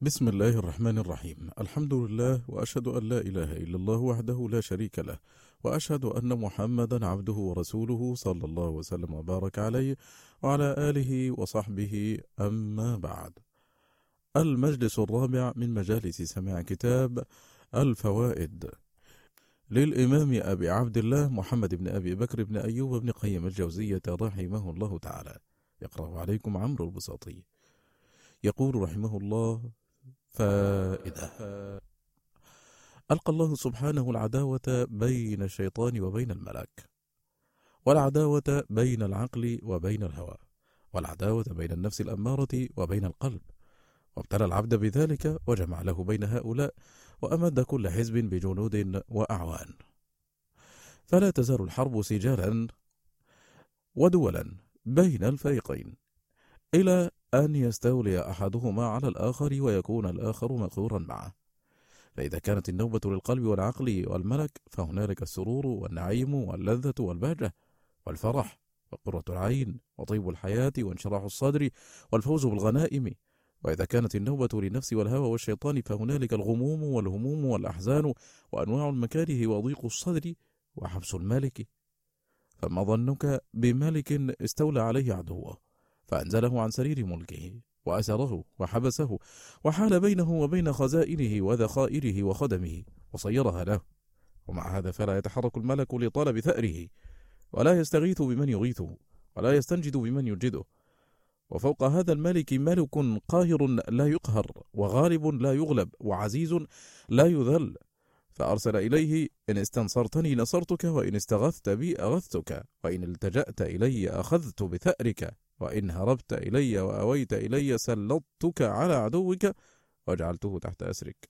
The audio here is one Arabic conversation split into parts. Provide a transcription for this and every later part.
بسم الله الرحمن الرحيم. الحمد لله وأشهد أن لا إله إلا الله وحده لا شريك له وأشهد أن محمدا عبده ورسوله صلى الله وسلم وبارك عليه وعلى آله وصحبه. أما بعد المجلس الرابع من مجالس سماع كتاب الفوائد للإمام أبي عبد الله محمد بن أبي بكر بن أيوب بن قيم الجوزية رحمه الله تعالى. يقرأ عليكم عمرو البساطي. يقول رحمه الله فائدة ألقى الله سبحانه العداوة بين الشيطان وبين الملك والعداوة بين العقل وبين الهوى والعداوة بين النفس الأمارة وبين القلب. وابتلى العبد بذلك وجمع له بين هؤلاء وأمد كل حزب بجنود وأعوان. فلا تزال الحرب سجالا ودولا بين الفريقين إلى أن يستولي أحدهما على الآخر ويكون الآخر مقهورا معه. فإذا كانت النوبة للقلب والعقل والملك فهنالك السرور والنعيم واللذة والبهجة والفرح وقرة العين وطيب الحياة وانشراح الصدر والفوز بالغنائم. وإذا كانت النوبة للنفس والهوى والشيطان فهنالك الغموم والهموم والأحزان وأنواع المكاره وضيق الصدر وحبس المالك فما ظنك بملك استولى عليه عدوه؟ فأنزله عن سرير ملكه وأسره وحبسه وحال بينه وبين خزائنه وذخائره وخدمه وصيرها له. ومع هذا فلا يتحرك الملك لطلب ثأره ولا يستغيث بمن يغيثه ولا يستنجد بمن ينجده وفوق هذا الملك ملك قاهر لا يقهر وغالب لا يغلب وعزيز لا يذل. فأرسل إليه إن استنصرتني نصرتك وإن استغثت بي أغثتك وإن التجأت إلي أخذت بثأرك وإن هربت إلي وأويت إلي سلطتك على عدوك وجعلته تحت أسرك.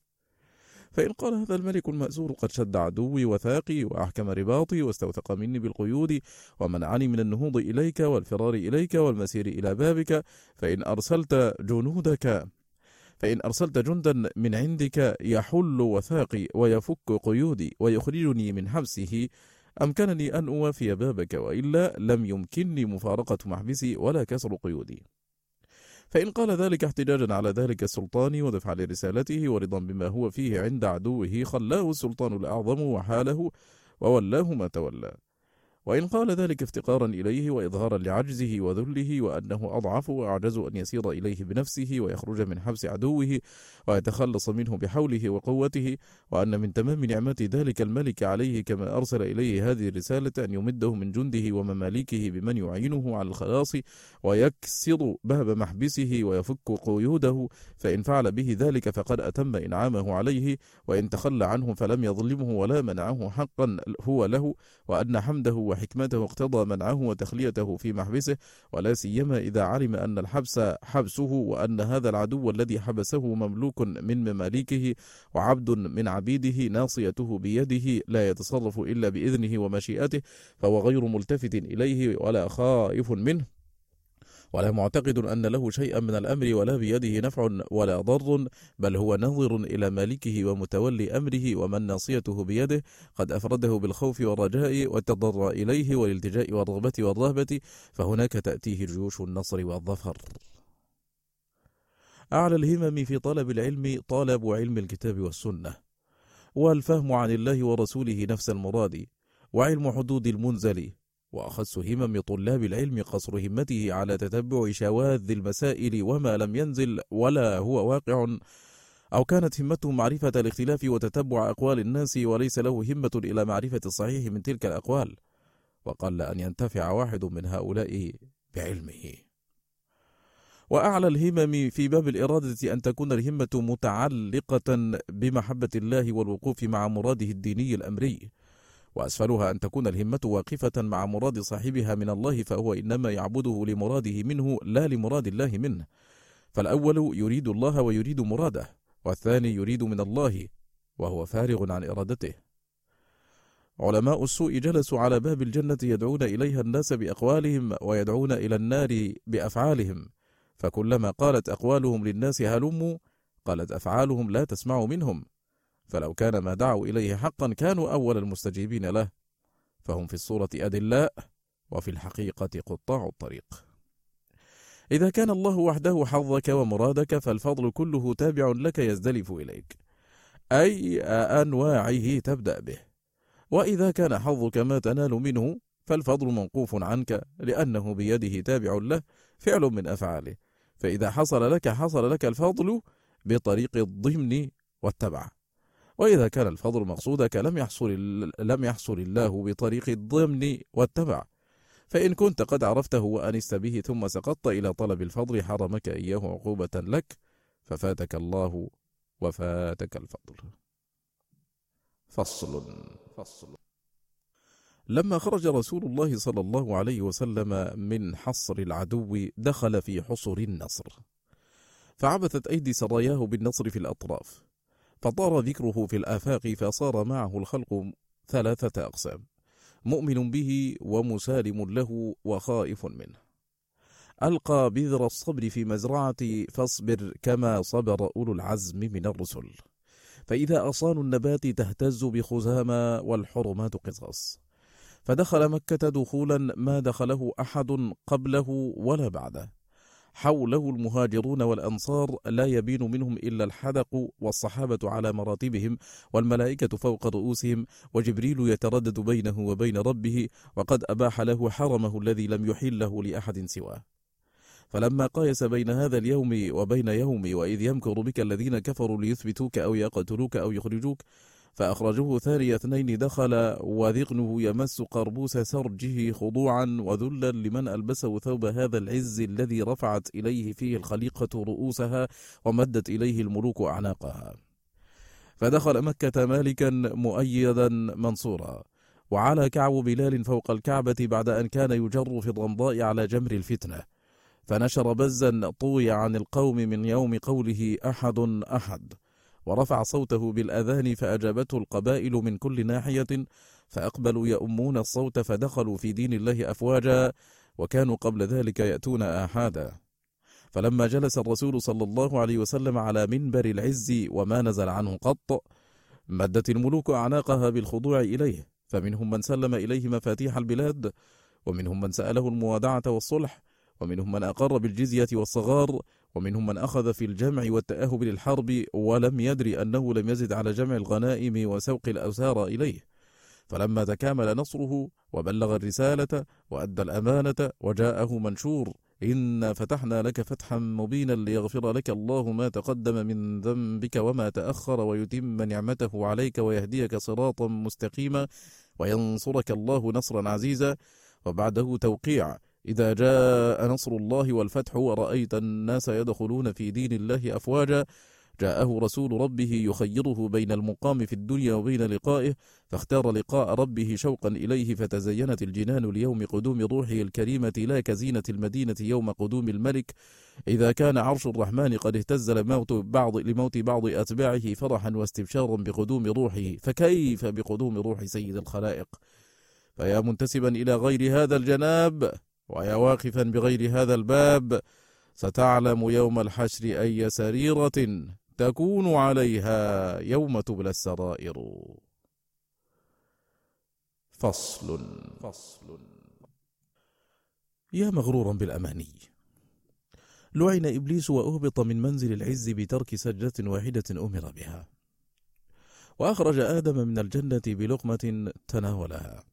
فإن قال هذا الملك المأسور قد شد عدوي وثاقي وأحكم رباطي واستوثق مني بالقيود ومنعني من النهوض إليك والفرار إليك والمسير إلى بابك فإن أرسلت جنودك فإن أرسلت جندا من عندك يحل وثاقي ويفك قيودي ويخرجني من حبسه أمكنني أن أوافي بابك وإلا لم يمكنني مفارقة محبسي ولا كسر قيودي. فإن قال ذلك احتجاجا على ذلك السلطان ودفعا لرسالته ورضا بما هو فيه عند عدوه خلاه السلطان الأعظم وحاله وولاه ما تولى. وإن قال ذلك افتقارا إليه وإظهارا لعجزه وذله وأنه أضعف وأعجز أن يسير إليه بنفسه ويخرج من حبس عدوه ويتخلص منه بحوله وقوته وأن من تمام نعمة ذلك الملك عليه كما أرسل إليه هذه الرسالة أن يمده من جنده ومماليكه بمن يعينه على الخلاص ويكسر باب محبسه ويفك قيوده فإن فعل به ذلك فقد أتم إنعامه عليه وإن تخلى عنه فلم يظلمه ولا منعه حقا هو له وأن حمده وحكمته اقتضى منعه وتخليته في محبسه ولا سيما إذا علم أن الحبس حبسه وأن هذا العدو الذي حبسه مملوك من مماليكه وعبد من عبيده ناصيته بيده لا يتصرف إلا بإذنه ومشيئته فهو غير ملتفت إليه ولا خائف منه. ولا معتقد أن له شيئا من الأمر ولا بيده نفع ولا ضر بل هو نظر إلى مالكه ومتولي أمره ومن ناصيته بيده. قد أفرده بالخوف والرجاء والتضرع إليه والالتجاء والرغبة والرهبة فهناك تأتيه جيوش النصر والظفر. أعلى الهمم في طلب العلم طلب علم الكتاب والسنة والفهم عن الله ورسوله نفس المراد وعلم حدود المنزل وأخص همم طلاب العلم قصر همته على تتبع شواذ المسائل وما لم ينزل ولا هو واقع أو كانت همته معرفة الاختلاف وتتبع أقوال الناس وليس له همة إلى معرفة الصحيح من تلك الأقوال. وقل أن ينتفع واحد من هؤلاء بعلمه. وأعلى الهمم في باب الإرادة أن تكون الهمة متعلقة بمحبة الله والوقوف مع مراده الديني الأمري. وأسفلها أن تكون الهمة واقفة مع مراد صاحبها من الله فهو إنما يعبده لمراده منه لا لمراد الله منه. فالأول يريد الله ويريد مراده والثاني يريد من الله وهو فارغ عن إرادته. علماء السوء جلسوا على باب الجنة يدعون إليها الناس بأقوالهم ويدعون إلى النار بأفعالهم. فكلما قالت أقوالهم للناس هلموا قالت أفعالهم لا تسمع منهم. فلو كان ما دعوا إليه حقا كانوا أول المستجيبين له. فهم في الصورة أدلاء وفي الحقيقة قطاع الطريق. إذا كان الله وحده حظك ومرادك فالفضل كله تابع لك يزدلف إليك. أي أنواعه تبدأ به. وإذا كان حظك ما تنال منه فالفضل موقوف عنك لأنه بيده تابع له فعل من أفعاله. فإذا حصل لك حصل لك الفضل بطريق الضمن والتبع. وإذا كان الفضل مقصودك لم يحصل لم يحصل الله بطريق الضمن والتبع. فإن كنت قد عرفته وأنست به ثم سقطت إلى طلب الفضل حرمك إياه عقوبة لك ففاتك الله وفاتك الفضل. فصل فصل. لما خرج رسول الله صلى الله عليه وسلم من حصر العدو دخل في حصر النصر. فعبثت أيدي سراياه بالنصر في الأطراف. فطار ذكره في الآفاق فصار معه الخلق ثلاثة أقسام مؤمن به ومسالم له وخائف منه. ألقى بذر الصبر في مزرعة فاصبر كما صبر أولو العزم من الرسل. فإذا أصان النبات تهتز بخزامى والحرمات قصص فدخل مكة دخولا ما دخله أحد قبله ولا بعده. حوله المهاجرون والأنصار لا يبين منهم إلا الحدق والصحابة على مراتبهم والملائكة فوق رؤوسهم وجبريل يتردد بينه وبين ربه وقد أباح له حرمه الذي لم يحله لأحد سواه. فلما قايس بين هذا اليوم وبين يوم وإذ يمكر بك الذين كفروا ليثبتوك أو يقتلوك أو يخرجوك فأخرجوه ثاني اثنين دخل وذقنه يمس قربوس سرجه خضوعا وذلا لمن ألبسه ثوب هذا العز الذي رفعت إليه فيه الخليقة رؤوسها ومدت إليه الملوك أعناقها. فدخل مكة مالكا مؤيدا منصورا. وعلى كعب بلال فوق الكعبة بعد أن كان يجر في الرمضاء على جمر الفتنة. فنشر بزا طوي عن القوم من يوم قوله أحد أحد. ورفع صوته بالأذان فأجابته القبائل من كل ناحية فأقبلوا يؤمون الصوت فدخلوا في دين الله أفواجا وكانوا قبل ذلك يأتون آحادا. فلما جلس الرسول صلى الله عليه وسلم على منبر العز وما نزل عنه قط مدت الملوك أعناقها بالخضوع إليه فمنهم من سلم إليه مفاتيح البلاد ومنهم من سأله الموادعة والصلح ومنهم من أقر بالجزية والصغار ومنهم من أخذ في الجمع والتأهب للحرب ولم يدري أنه لم يزد على جمع الغنائم وسوق الأوسار إليه. فلما تكامل نصره وبلغ الرسالة وأدى الأمانة وجاءه منشور إنا فتحنا لك فتحا مبينا ليغفر لك الله ما تقدم من ذنبك وما تأخر ويتم نعمته عليك ويهديك صراطا مستقيما وينصرك الله نصرا عزيزا. وبعده توقيع إذا جاء نصر الله والفتح ورأيت الناس يدخلون في دين الله أفواجا جاءه رسول ربه يخيره بين المقام في الدنيا وبين لقائه فاختار لقاء ربه شوقا إليه فتزينت الجنان ليوم قدوم روحه الكريمة لا كزينة المدينة يوم قدوم الملك. إذا كان عرش الرحمن قد اهتز لموت بعض لموت بعض أتباعه فرحا واستبشارا بقدوم روحه. فكيف بقدوم روح سيد الخلائق؟ فيا منتسبا إلى غير هذا الجناب ويا واقفا بغير هذا الباب ستعلم يوم الحشر أي سريرة تكون عليها يوم تبلى السرائر. فصل. فصل. يا مغرورا بالأماني لعن إبليس وأهبط من منزل العز بترك سجدة واحدة أمر بها وأخرج آدم من الجنة بلقمة تناولها.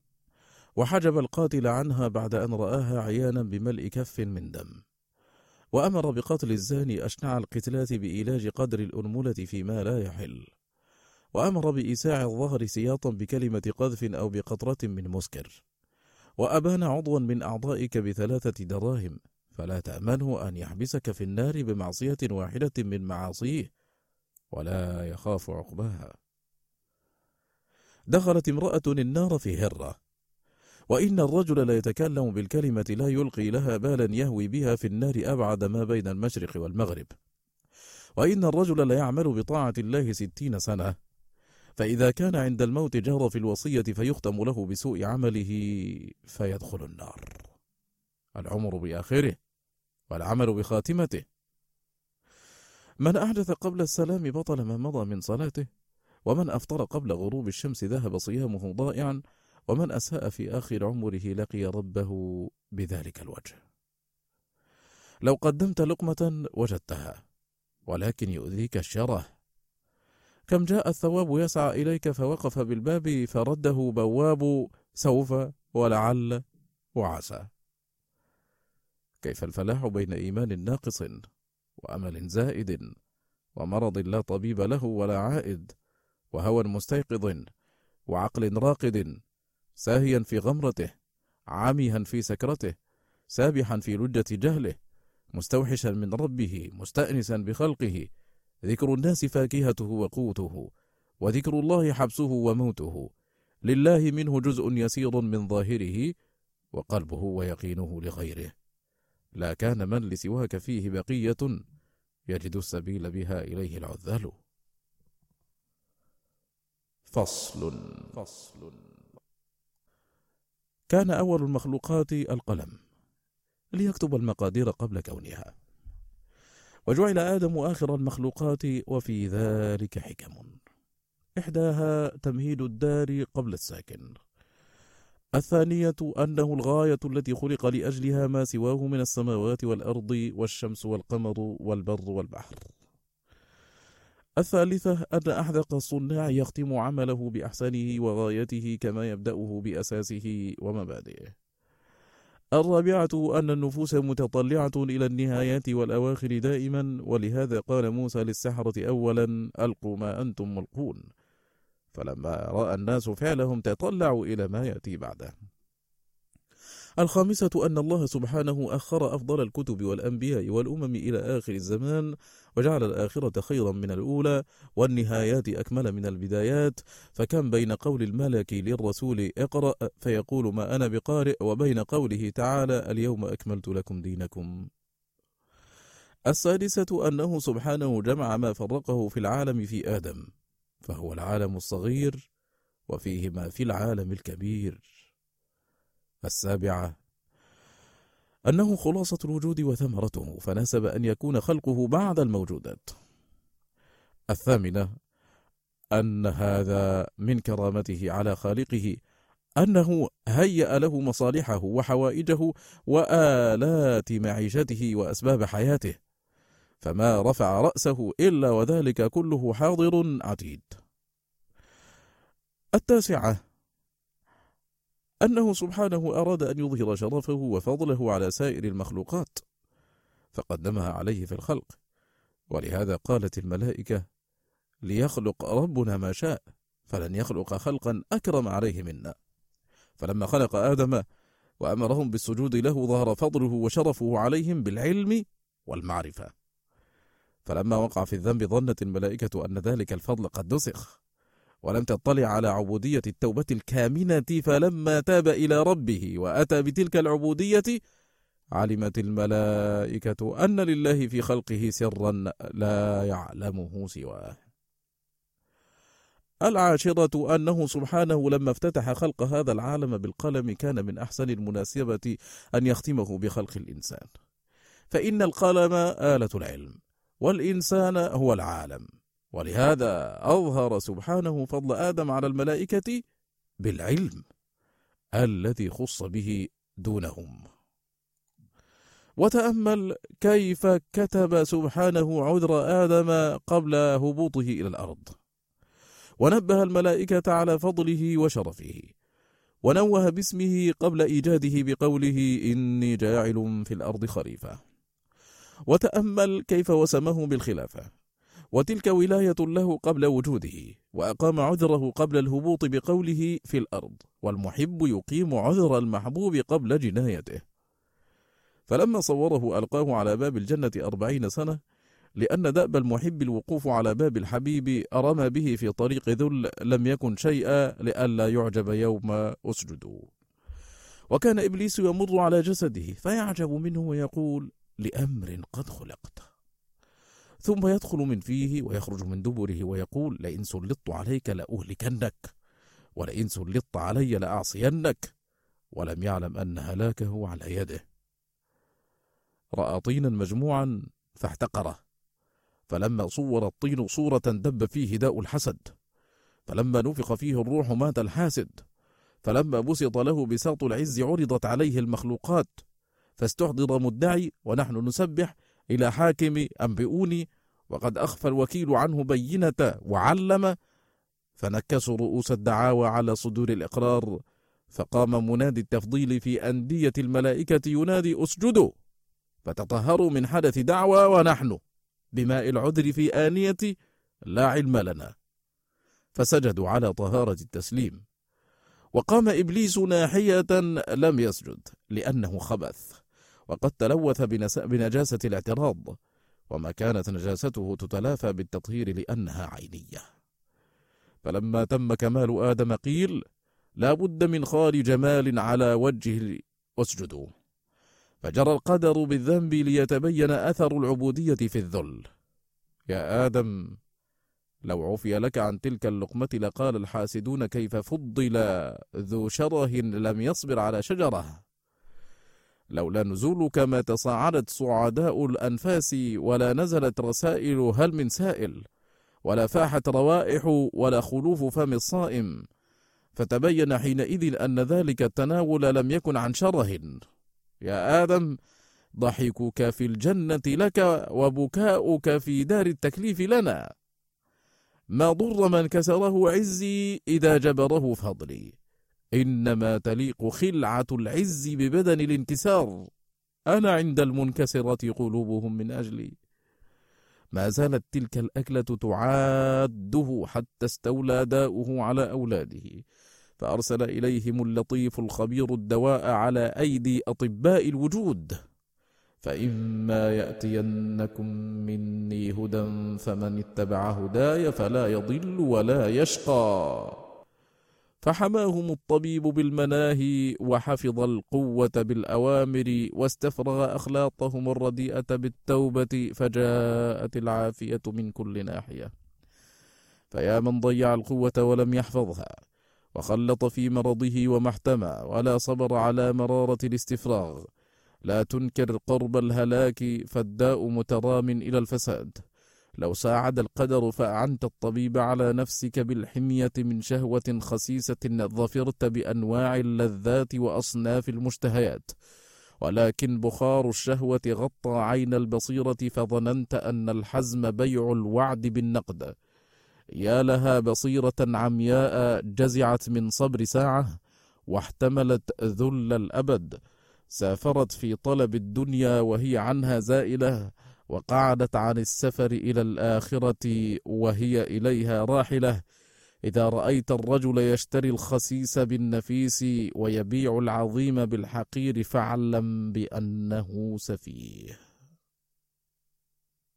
وحجب القاتل عنها بعد أن رآها عيانا بملء كف من دم. وأمر بقتل الزاني أشنع القتلات بإيلاج قدر الأنملة فيما لا يحل. وأمر بإيساع الظهر سياطا بكلمة قذف أو بقطرة من مسكر. وأبان عضوا من أعضائك بثلاثة دراهم فلا تأمنه أن يحبسك في النار بمعصية واحدة من معاصيه ولا يخاف عقباها. دخلت امرأة النار في هرة. وإن الرجل لا يتكلم بالكلمة لا يلقي لها بالا يهوي بها في النار أبعد ما بين المشرق والمغرب. وإن الرجل لا يعمل بطاعة الله ستين سنة. فإذا كان عند الموت جار في الوصية فيختم له بسوء عمله فيدخل النار. العمر بآخره والعمل بخاتمته. من أحدث قبل السلام بطل ما مضى من صلاته ومن أفطر قبل غروب الشمس ذهب صيامه ضائعا ومن أساء في آخر عمره لقي ربه بذلك الوجه. لو قدمت لقمة وجدتها ولكن يؤذيك الشره. كم جاء الثواب يسعى إليك فوقف بالباب فرده بواب سوف ولعل وعسى. كيف الفلاح بين إيمان ناقص وأمل زائد ومرض لا طبيب له ولا عائد وهوى مستيقظ وعقل راقد ساهيا في غمرته عاميا في سكرته سابحا في لجة جهله مستوحشا من ربه مستأنسا بخلقه. ذكر الناس فاكهته وقوته وذكر الله حبسه وموته. لله منه جزء يسير من ظاهره وقلبه ويقينه لغيره. لا كان من لسواك فيه بقية يجد السبيل بها إليه العذال. فصل. فصل. كان أول المخلوقات القلم ليكتب المقادير قبل كونها. وجعل آدم آخر المخلوقات وفي ذلك حكم. إحداها تمهيد الدار قبل الساكن. الثانية أنه الغاية التي خلق لأجلها ما سواه من السماوات والأرض والشمس والقمر والبر والبحر. الثالثة أن أحدق الصناع يختم عمله بأحسنه وغايته كما يبدأه بأساسه ومبادئه الرابعة أن النفوس متطلعة إلى النهايات والأواخر دائما ولهذا قال موسى للسحرة أولا ألقوا ما أنتم ملقون. فلما رأى الناس فعلهم تطلعوا إلى ما يأتي بعده. الخامسة أن الله سبحانه أخر أفضل الكتب والأنبياء والأمم إلى آخر الزمان وجعل الآخرة خيرا من الأولى والنهايات أكمل من البدايات. فكم بين قول الملك للرسول اقرأ فيقول ما أنا بقارئ وبين قوله تعالى اليوم أكملت لكم دينكم. السادسة أنه سبحانه جمع ما فرقه في العالم في آدم فهو العالم الصغير وفيه ما في العالم الكبير. السابعة. أنه خلاصة الوجود وثمرته فناسب أن يكون خلقه بعد الموجودات. الثامنة أن هذا من كرامته على خالقه أنه هيأ له مصالحه وحوائجه وآلات معيشته وأسباب حياته فما رفع رأسه إلا وذلك كله حاضر عتيد. التاسعة أنه سبحانه أراد أن يظهر شرفه وفضله على سائر المخلوقات فقدمها عليه في الخلق. ولهذا قالت الملائكة ليخلق ربنا ما شاء فلن يخلق خلقا أكرم عليه منا. فلما خلق آدم وأمرهم بالسجود له ظهر فضله وشرفه عليهم بالعلم والمعرفة. فلما وقع في الذنب ظنت الملائكة أن ذلك الفضل قد نسخ. ولم تطلع على عبودية التوبة الكامنة فلما تاب إلى ربه وأتى بتلك العبودية علمت الملائكة أن لله في خلقه سرا لا يعلمه سواه. العاشرة أنه سبحانه لما افتتح خلق هذا العالم بالقلم كان من أحسن المناسبة أن يختمه بخلق الإنسان، فإن القلم آلة العلم، والإنسان هو العالم، ولهذا أظهر سبحانه فضل آدم على الملائكة بالعلم الذي خص به دونهم. وتأمل كيف كتب سبحانه عذر آدم قبل هبوطه إلى الأرض. ونبه الملائكة على فضله وشرفه ونوه باسمه قبل إيجاده بقوله إني جاعل في الأرض خليفة. وتأمل كيف وسمه بالخلافة. وتلك ولاية له قبل وجوده وأقام عذره قبل الهبوط بقوله في الأرض والمحب يقيم عذر المحبوب قبل جنايته. فلما صوره ألقاه على باب الجنة أربعين سنة لأن دأب المحب الوقوف على باب الحبيب أرمى به في طريق ذل لم يكن شيئا لئلا يعجب يوم أسجدوا وكان إبليس يمر على جسده فيعجب منه ويقول لأمر قد خلقت. ثم يدخل من فيه ويخرج من دبره ويقول لئن سلطت عليك لأهلكنك ولئن سلطت علي لأعصينك ولم يعلم أن هلاكه على يده. رأى طينا مجموعا فاحتقره. فلما صور الطين صورة دب فيه داء الحسد. فلما نفخ فيه الروح مات الحاسد. فلما بسط له بساط العز عرضت عليه المخلوقات. فاستحضر مدعي ونحن نسبح إلى حاكم أنبئوني وقد أخفى الوكيل عنه بينة وعلم فنكسوا رؤوس الدعاوى على صدور الإقرار فقام منادي التفضيل في أندية الملائكة ينادي أسجدوا فتطهروا من حدث دعوى ونحن بماء العذر في آنية لا علم لنا. فسجدوا على طهارة التسليم. وقام إبليس ناحية لم يسجد لأنه خبث وقد تلوث بنجاسة الاعتراض. وما كانت نجاسته تتلافى بالتطهير لأنها عينية. فلما تم كمال آدم قيل لا بد من خال جمال على وجه واسجدوا. فجرى القدر بالذنب ليتبين أثر العبودية في الذل. يا آدم لو عفي لك عن تلك اللقمة لقال الحاسدون كيف فضل ذو شره لم يصبر على شجرة. لولا نزولك ما تصاعدت صعداء الأنفاس ولا نزلت رسائل هل من سائل ولا فاحت روائح ولا خلوف فم الصائم. فتبين حينئذ أن ذلك التناول لم يكن عن شره. يا آدم ضحكك في الجنة لك وبكاؤك في دار التكليف لنا. ما ضر من كسره عزي إذا جبره فضلي. إنما تليق خلعة العز ببدن الانكسار. أنا عند المنكسرة قلوبهم من أجلي ما زالت تلك الأكلة تعاده حتى استولى داؤه على أولاده. فأرسل إليهم اللطيف الخبير الدواء على أيدي أطباء الوجود. فإما يأتينكم مني هدى فمن اتبع هداي فلا يضل ولا يشقى. فحماهم الطبيب بالمناهي وحفظ القوة بالأوامر واستفرغ أخلاقهم الرديئة بالتوبة فجاءت العافية من كل ناحية. فيا من ضيع القوة ولم يحفظها وخلط في مرضه وما احتمى ولا صبر على مرارة الاستفراغ. لا تنكر قرب الهلاك فالداء مترام إلى الفساد. لو ساعد القدر فأعنت الطبيب على نفسك بالحمية من شهوة خسيسة ظفرت بأنواع اللذات وأصناف المشتهيات. ولكن بخار الشهوة غطى عين البصيرة فظننت أن الحزم بيع الوعد بالنقد. يا لها بصيرة عمياء جزعت من صبر ساعة واحتملت ذل الأبد. سافرت في طلب الدنيا وهي عنها زائلة. وقعدت عن السفر إلى الآخرة وهي إليها راحلة. إذا رأيت الرجل يشتري الخسيس بالنفيس ويبيع العظيم بالحقير فاعلم بأنه سفيه.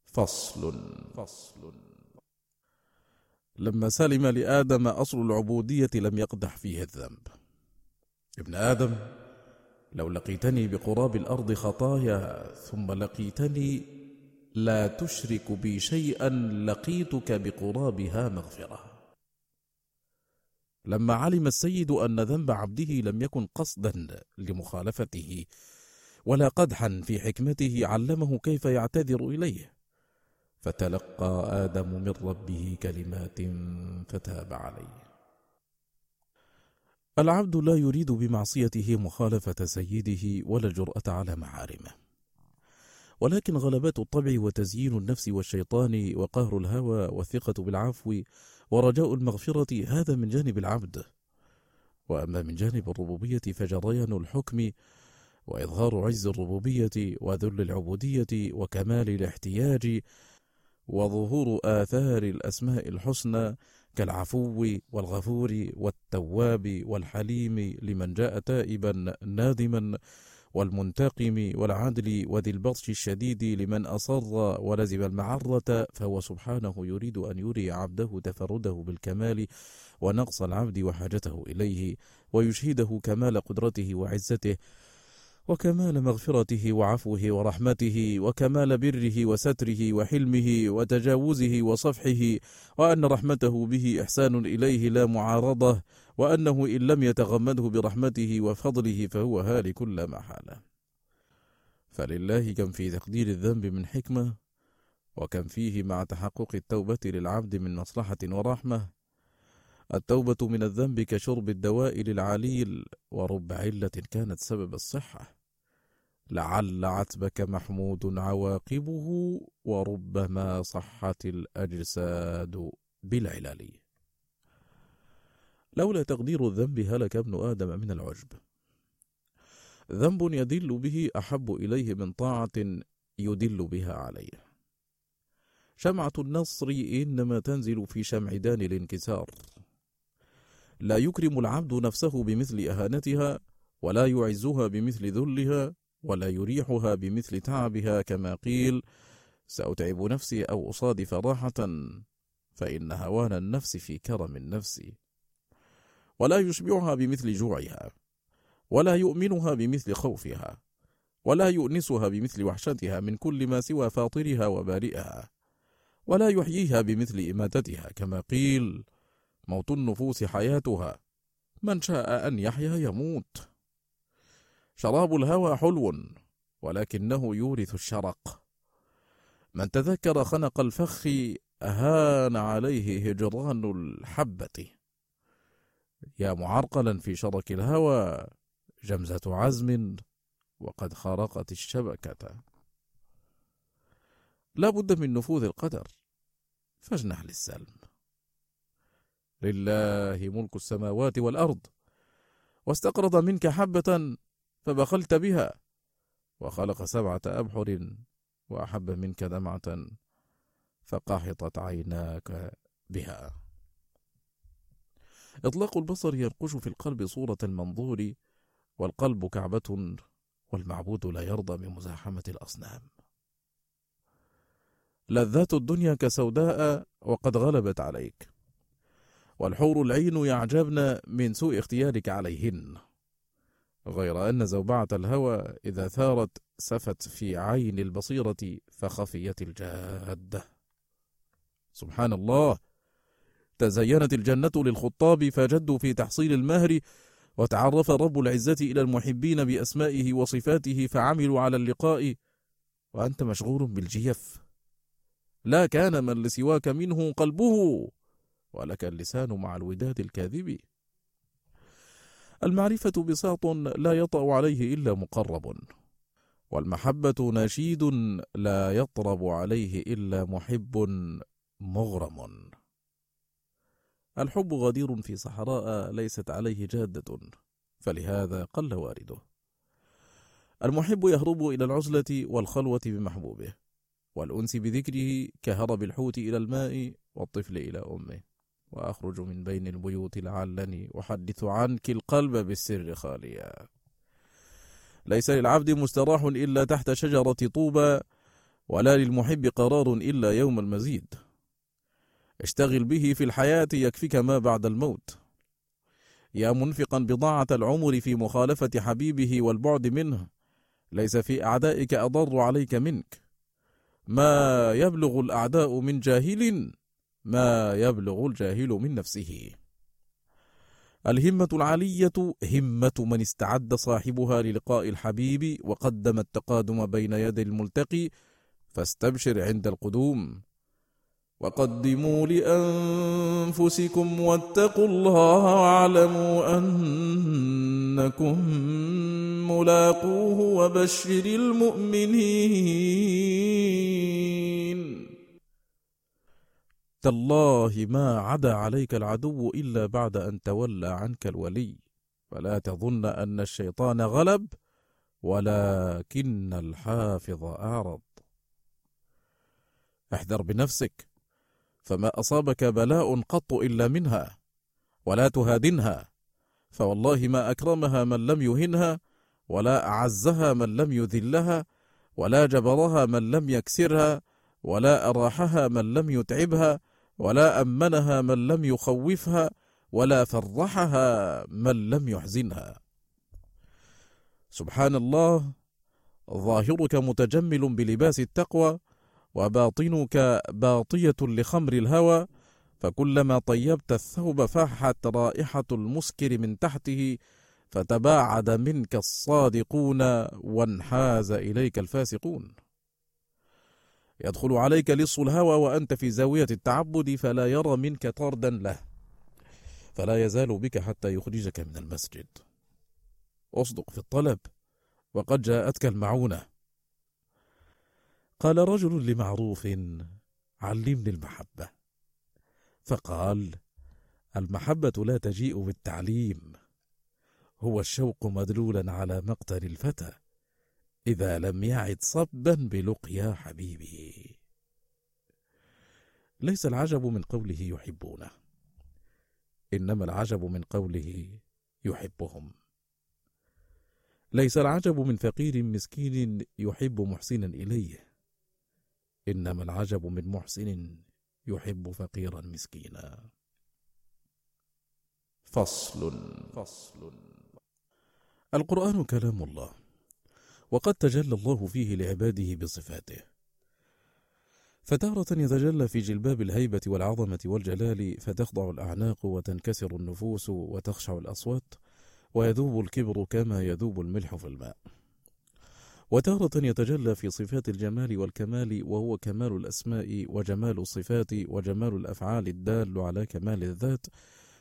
فصل. فصل لما سلم لآدم أصل العبودية لم يقدح فيه الذنب. ابن آدم لو لقيتني بقراب الأرض خطايا ثم لقيتني لا تشرك بي شيئا لقيتك بقرابها مغفرة. لما علم السيد أن ذنب عبده لم يكن قصدا لمخالفته ولا قدحا في حكمته علمه كيف يعتذر إليه. فتلقى آدم من ربه كلمات فتاب عليه. العبد لا يريد بمعصيته مخالفة سيده ولا الجرأة على محارمه ولكن غلبات الطبع وتزيين النفس والشيطان وقهر الهوى والثقة بالعفو ورجاء المغفرة هذا من جانب العبد. وأما من جانب الربوبية فجريان الحكم وإظهار عز الربوبية وذل العبودية وكمال الاحتياج وظهور آثار الأسماء الحسنى كالعفو والغفور والتواب والحليم لمن جاء تائبا نادما والمنتقم والعدل وذي البطش الشديد لمن أصر ولزم المعرة فهو سبحانه يريد أن يري عبده تفرده بالكمال ونقص العبد وحاجته إليه ويشهده كمال قدرته وعزته وكمال مغفرته وعفوه ورحمته وكمال بره وستره وحلمه وتجاوزه وصفحه وأن رحمته به إحسان إليه لا معارضة. وأنه إن لم يتغمده برحمته وفضله فهو هالك لا محالة. فلله كم في تقدير الذنب من حكمة وكم فيه مع تحقق التوبة للعبد من مصلحة ورحمة. التوبة من الذنب كشرب الدواء للعليل ورب علة كانت سبب الصحة. لعل عتبك محمود عواقبه وربما صحت الأجساد بالعلل. لولا تقدير الذنب هلك ابن آدم من العجب. ذنب يدل به أحب إليه من طاعة يدل بها عليه. شمعة النصر إنما تنزل في شمعدان الانكسار. لا يكرم العبد نفسه بمثل أهانتها ولا يعزها بمثل ذلها ولا يريحها بمثل تعبها كما قيل سأتعب نفسي أو أصادف راحة فإن هوان النفس في كرم النفس. ولا يشبعها بمثل جوعها ولا يؤمنها بمثل خوفها ولا يؤنسها بمثل وحشتها من كل ما سوى فاطرها وبارئها ولا يحييها بمثل إماتتها كما قيل موت النفوس حياتها من شاء أن يحيا يموت شراب الهوى حلو ولكنه يورث الشرق. من تذكر خنق الفخ أهان عليه هجران الحبة. يا معرقلا في شرك الهوى جمزة عزم وقد خرقت الشبكة. لا بد من نفوذ القدر فاجنح للسلم. لله ملك السماوات والأرض واستقرض منك حبة فبخلت بها وخلق سبعة أبحر وأحب منك دمعة فقحطت عيناك بها. إطلاق البصر ينقش في القلب صورة المنظور والقلب كعبة والمعبود لا يرضى بمزاحمة الأصنام. لذات الدنيا كسوداء وقد غلبت عليك والحور العين يعجبن من سوء اختيارك عليهن غير أن زوبعة الهوى إذا ثارت سفت في عين البصيرة فخفيت الجادة سبحان الله! تزينت الجنة للخطاب فجدوا في تحصيل المهر وتعرف رب العزة إلى المحبين بأسمائه وصفاته فعملوا على اللقاء. وأنت مشغول بالجيف. لا كان من لسواك منه قلبه ولك اللسان مع الوداد الكاذب. المعرفة بساط لا يطأ عليه إلا مقرب والمحبة نشيد لا يطرب عليه إلا محب مغرم. الحب غدير في صحراء ليست عليه جادة فلهذا قل وارده المحب يهرب إلى العزلة والخلوة بمحبوبه والأنس بذكره كهرب الحوت إلى الماء والطفل إلى أمه. وأخرج من بين البيوت لعلني أحدث عنك القلب بالسر خاليا. ليس للعبد مستراح إلا تحت شجرة طوبى ولا للمحب قرار إلا يوم المزيد. اشتغل به في الحياة يكفيك ما بعد الموت. يا منفقا بضاعة العمر في مخالفة حبيبه والبعد منه ليس في أعدائك أضر عليك منك. ما يبلغ الأعداء من جاهل ما يبلغ الجاهل من نفسه. الهمة العالية همة من استعد صاحبها للقاء الحبيب وقدم التقادم بين يدي الملتقي فاستبشر عند القدوم. وقدموا لأنفسكم واتقوا الله واعلموا أنكم ملاقوه وبشر المؤمنين. تالله ما عدا عليك العدو إلا بعد أن تولى عنك الولي. فلا تظن أن الشيطان غلب ولكن الحافظ أعرض. احذر بنفسك. فما أصابك بلاء قط إلا منها ولا تهادنها فوالله ما أكرمها من لم يهنها ولا أعزها من لم يذلها ولا جبرها من لم يكسرها ولا أراحها من لم يتعبها ولا أمنها من لم يخوفها ولا فرحها من لم يحزنها. سبحان الله ظاهرك متجمل بلباس التقوى وباطنك باطية لخمر الهوى فكلما طيبت الثوب فاحت رائحة المسكر من تحته فتباعد منك الصادقون وانحاز إليك الفاسقون. يدخل عليك لص الهوى وأنت في زاوية التعبد فلا يرى منك طردا له فلا يزال بك حتى يخرجك من المسجد. أصدق في الطلب وقد جاءتك المعونة. قال رجل لمعروف علمني المحبة. فقال المحبة لا تجيء بالتعليم. هو الشوق مدلولا على مقتل الفتى إذا لم يعد صبا بلقيا حبيبه. ليس العجب من قوله يحبونه إنما العجب من قوله يحبهم. ليس العجب من فقير مسكين يحب محسنا إليه. إنما العجب من محسن يحب فقيرا مسكينا. فصل. فصل. القرآن كلام الله وقد تجلى الله فيه لعباده بصفاته. فتارة يتجلى في جلباب الهيبة والعظمة والجلال فتخضع الأعناق وتنكسر النفوس وتخشع الأصوات ويذوب الكبر كما يذوب الملح في الماء. وتارة يتجلى في صفات الجمال والكمال وهو كمال الأسماء وجمال الصفات وجمال الأفعال الدال على كمال الذات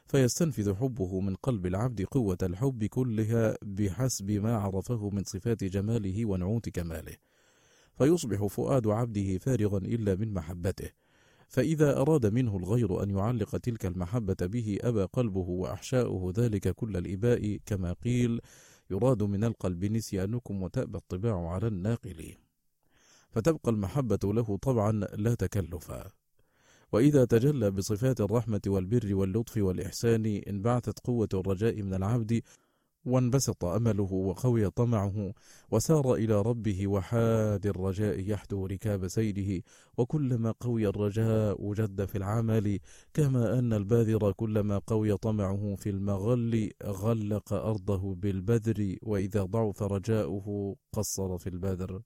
فيستنفذ حبه من قلب العبد قوة الحب كلها بحسب ما عرفه من صفات جماله ونعوت كماله. فيصبح فؤاد عبده فارغا إلا من محبته. فإذا أراد منه الغير أن يعلق تلك المحبة به أبى قلبه وأحشاؤه ذلك كل الإباء كما قيل يراد من القلب نسيانكم وتأبى الطباع على الناقل. فتبقى المحبة له طبعا لا تكلفا. وإذا تجلى بصفات الرحمة والبر واللطف والإحسان انبعثت قوة الرجاء من العبد وانبسط أمله وقوي طمعه وسار إلى ربه وحاد الرجاء يحدو ركاب سيره وكلما قوي الرجاء جد في العمل كما أن الباذر كلما قوي طمعه في المغل غلق أرضه بالبذر وإذا ضعف رجاؤه قصر في البذر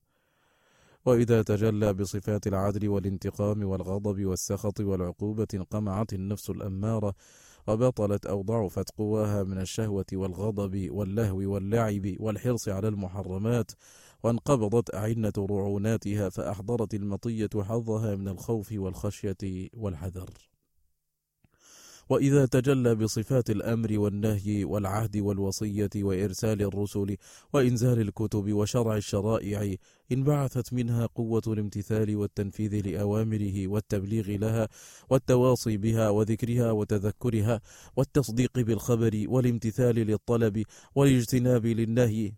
وإذا تجلى بصفات العدل والانتقام والغضب والسخط والعقوبة انقمعت النفس الأمارة وبطلت أو ضعفت قواها من الشهوة والغضب واللهو واللعب والحرص على المحرمات وانقبضت أعنة رعوناتها فأحضرت المطية حظها من الخوف والخشية والحذر. وإذا تجلى بصفات الأمر والنهي والعهد والوصية وإرسال الرسل وإنزال الكتب وشرع الشرائع انبعثت منها قوة الامتثال والتنفيذ لأوامره والتبليغ لها والتواصي بها وذكرها وتذكرها والتصديق بالخبر والامتثال للطلب والاجتناب للنهي.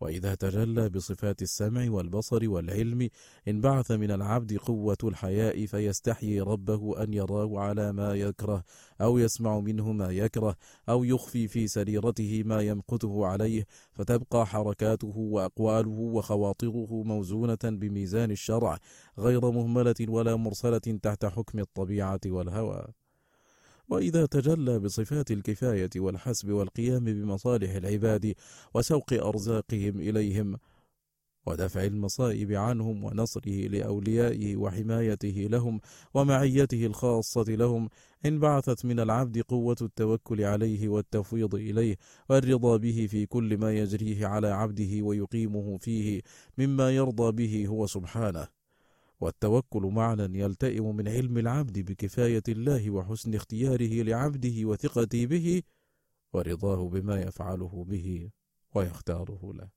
وإذا تجلى بصفات السمع والبصر والعلم انبعث من العبد قوة الحياء فيستحيي ربه أن يراه على ما يكره أو يسمع منه ما يكره أو يخفي في سريرته ما يمقته عليه. فتبقى حركاته وأقواله وخواطره موزونة بميزان الشرع غير مهملة ولا مرسلة تحت حكم الطبيعة والهوى. وإذا تجلى بصفات الكفاية والحسب والقيام بمصالح العباد وسوق أرزاقهم إليهم ودفع المصائب عنهم ونصره لأوليائه وحمايته لهم ومعيته الخاصة لهم انبعثت من العبد قوة التوكل عليه والتفويض إليه والرضا به في كل ما يجريه على عبده ويقيمه فيه مما يرضى به هو سبحانه. والتوكل معنى يلتئم من علم العبد بكفاية الله وحسن اختياره لعبده وثقته به ورضاه بما يفعله به ويختاره له.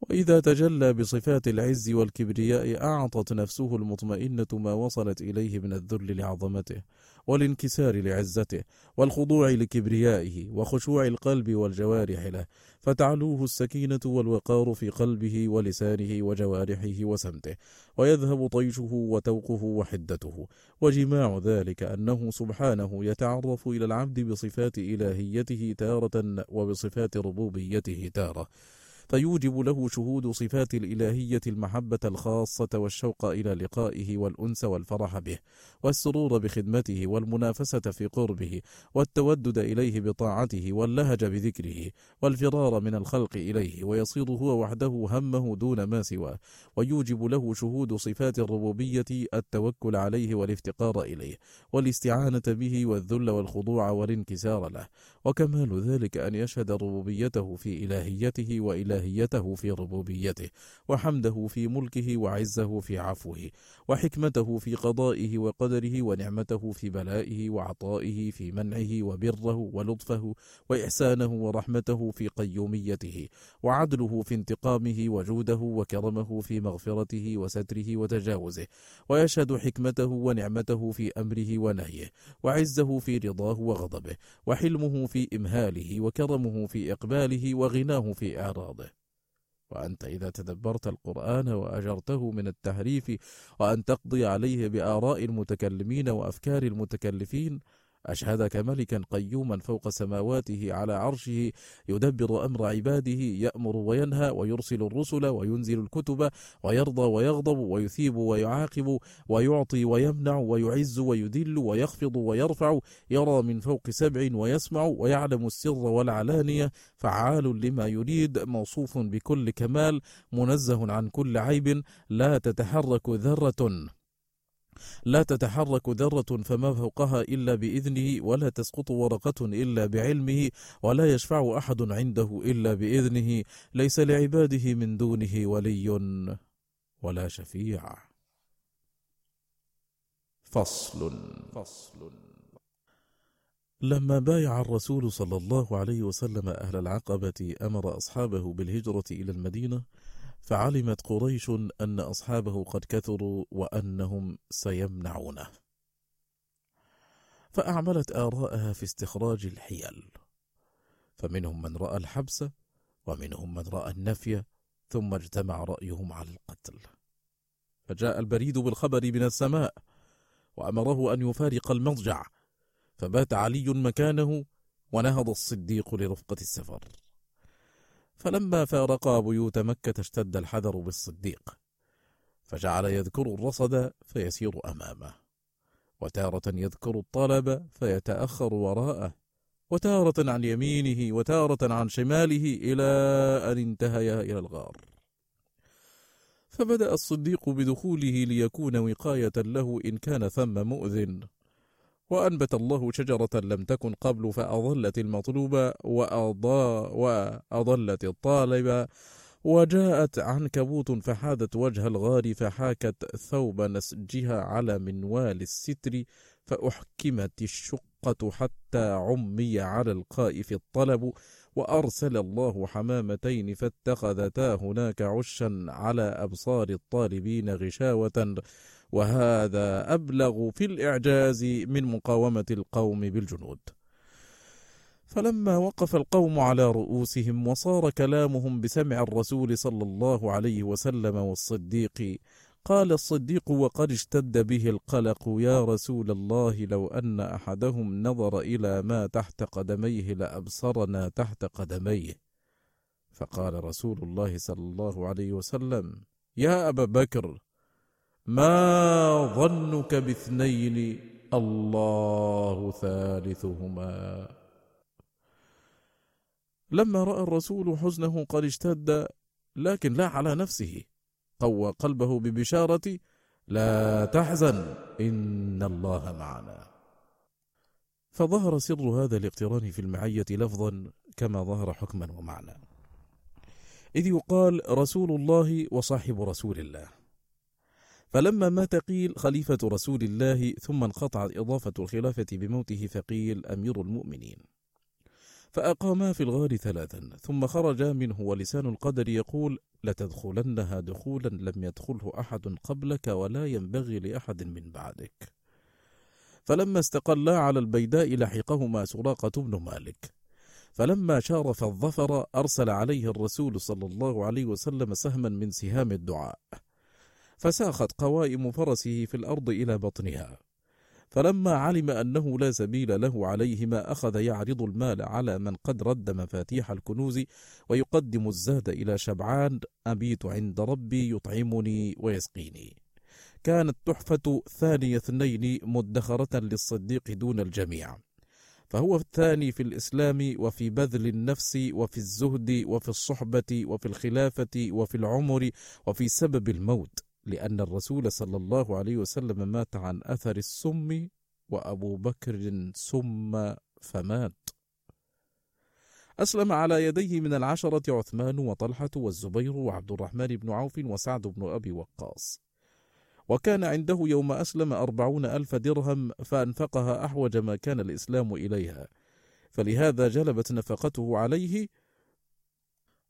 وإذا تجلى بصفات العز والكبرياء أعطت نفسه المطمئنة ما وصلت إليه من الذل لعظمته. والانكسار لعزته والخضوع لكبريائه وخشوع القلب والجوارح له. فتعلوه السكينة والوقار في قلبه ولسانه وجوارحه وسمته. ويذهب طيشه وتوقه وحدته. وجماع ذلك أنه سبحانه يتعرف إلى العبد بصفات إلهيته تارة وبصفات ربوبيته تارة. فيوجب له شهود صفات الإلهية المحبة الخاصة والشوق إلى لقائه والأنس والفرح به والسرور بخدمته والمنافسة في قربه والتودد إليه بطاعته واللهج بذكره والفرار من الخلق إليه ويصير هو وحده همه دون ما سواه ويوجب له شهود صفات الربوبية التوكل عليه والافتقار إليه والاستعانة به والذل والخضوع والانكسار له وكمال ذلك أن يشهد ربوبيته في إلهيته وإلهيته إلهيته في ربوبيته وحمده في ملكه وعزه في عفوه وحكمته في قضائه وقدره ونعمته في بلائه وعطائه في منعه وبره ولطفه وإحسانه ورحمته في قيوميته وعدله في انتقامه وجوده وكرمه في مغفرته وستره وتجاوزه ويشهد حكمته ونعمته في أمره ونهيه وعزه في رضاه وغضبه وحلمه في إمهاله وكرمه في إقباله وغناه في إعراضه وأنت إذا تدبرت القرآن وأجرته من التحريف وأن تقضي عليه بآراء المتكلمين وأفكار المتكلفين أشهدك ملكا قيوما فوق سماواته على عرشه يدبر أمر عباده يأمر وينهى ويرسل الرسل وينزل الكتب ويرضى ويغضب ويثيب ويعاقب ويعطي ويمنع ويعز ويذل ويخفض ويرفع يرى من فوق سبع ويسمع ويعلم السر والعلانية فعال لما يريد موصوف بكل كمال منزه عن كل عيب لا تتحرك ذرة. لا تتحرك ذرة فما فوقها إلا بإذنه ولا تسقط ورقة إلا بعلمه ولا يشفع أحد عنده إلا بإذنه. ليس لعباده من دونه ولي ولا شفيع. فصل. فصل لما بايع الرسول صلى الله عليه وسلم أهل العقبة أمر أصحابه بالهجرة إلى المدينة فعلمت قريش أن أصحابه قد كثروا وأنهم سيمنعونه. فأعملت آراءها في استخراج الحيل. فمنهم من رأى الحبس ومنهم من رأى النفي ثم اجتمع رأيهم على القتل. فجاء البريد بالخبر من السماء وأمره أن يفارق المضجع. فبات علي مكانه ونهض الصديق لرفقة السفر. فلما فارقا بيوت مكة اشتد الحذر بالصديق فجعل يذكر الرصد فيسير أمامه وتارة يذكر الطلب فيتأخر وراءه وتارة عن يمينه وتارة عن شماله إلى أن انتهيا إلى الغار. فبدأ الصديق بدخوله ليكون وقاية له إن كان ثم مؤذن. وأنبت الله شجرة لم تكن قبل فأضلت المطلوب وأضلت الطالب وجاءت عنكبوت فحادت وجه الغار فحاكت ثوب نسجها على منوال الستر فأحكمت الشقة حتى عمي على القائف الطلب وأرسل الله حمامتين فاتخذتا هناك عشا على أبصار الطالبين غشاوة وهذا أبلغ في الإعجاز من مقاومة القوم بالجنود. فلما وقف القوم على رؤوسهم وصار كلامهم بسمع الرسول صلى الله عليه وسلم والصديق قال الصديق وقد اشتد به القلق يا رسول الله لو أن أحدهم نظر إلى ما تحت قدميه لأبصرنا تحت قدميه. فقال رسول الله صلى الله عليه وسلم يا أبا بكر ما ظنك باثنين الله ثالثهما. لما رأى الرسول حزنه قد اشتد لكن لا على نفسه. قوى قلبه ببشارة لا تحزن إن الله معنا. فظهر سر هذا الاقتران في المعية لفظا كما ظهر حكما ومعنى. إذ يقال رسول الله وصاحب رسول الله. فلما مات قيل خليفة رسول الله ثم انقطعت إضافة الخلافة بموته فقيل أمير المؤمنين. فأقاما في الغار ثلاثا ثم خرجا منه ولسان القدر يقول لتدخلنها دخولا لم يدخله أحد قبلك ولا ينبغي لأحد من بعدك. فلما استقلا على البيداء لحقهما سراقة بن مالك. فلما شارف الظفر أرسل عليه الرسول صلى الله عليه وسلم سهما من سهام الدعاء. فساخت قوائم فرسه في الأرض إلى بطنها. فلما علم أنه لا سبيل له عليهما أخذ يعرض المال على من قد رد مفاتيح الكنوز ويقدم الزاد إلى شبعان أبيت عند ربي يطعمني ويسقيني. كانت تحفة ثاني اثنين مدخرة للصديق دون الجميع. فهو الثاني في الإسلام وفي بذل النفس وفي الزهد وفي الصحبة وفي الخلافة وفي العمر وفي سبب الموت. لأن الرسول صلى الله عليه وسلم مات عن أثر السم وأبو بكر سم فمات. أسلم على يديه من العشرة عثمان وطلحة والزبير وعبد الرحمن بن عوف وسعد بن أبي وقاص. وكان عنده يوم أسلم أربعون ألف درهم فأنفقها أحوج ما كان الإسلام إليها. فلهذا جلبت نفقته عليه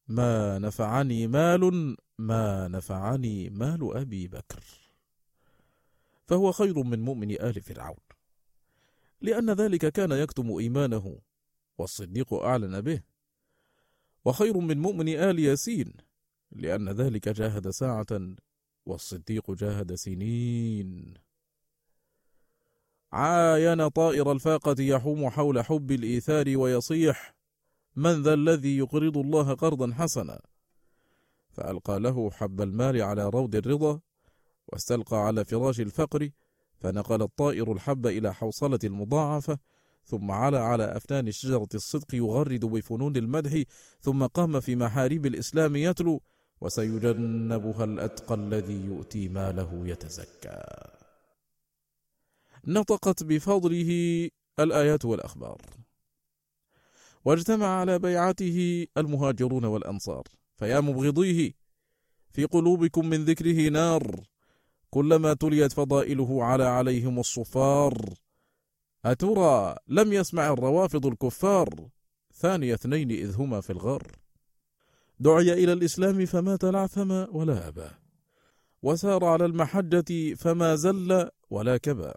ما نفعني مال ما نفعني مال أبي بكر. فهو خير من مؤمن آل فرعون لأن ذلك كان يكتم إيمانه والصديق أعلن به. وخير من مؤمن آل ياسين لأن ذلك جاهد ساعة والصديق جاهد سنين. عاين طائر الفاقة يحوم حول حب الإيثار ويصيح من ذا الذي يقرض الله قرضا حسنا؟ فألقى له حب المال على روض الرضا واستلقى على فراش الفقر فنقل الطائر الحب إلى حوصلة المضاعفة ثم علا على أفنان شجرة الصدق يغرد بفنون المدح ثم قام في محاريب الإسلام يتلو وسيجنبها الأتقى الذي يؤتي ماله يتزكى. نطقت بفضله الآيات والأخبار. واجتمع على بيعته المهاجرون والأنصار فيا مبغضيه في قلوبكم من ذكره نار. كلما تليت فضائله على عليهم الصفار. أترى لم يسمع الروافض الكفار. ثاني اثنين إذ هما في الغار. دعي إلى الإسلام فما تلعثم ولا أبى وسار على المحجة فما زل ولا كبى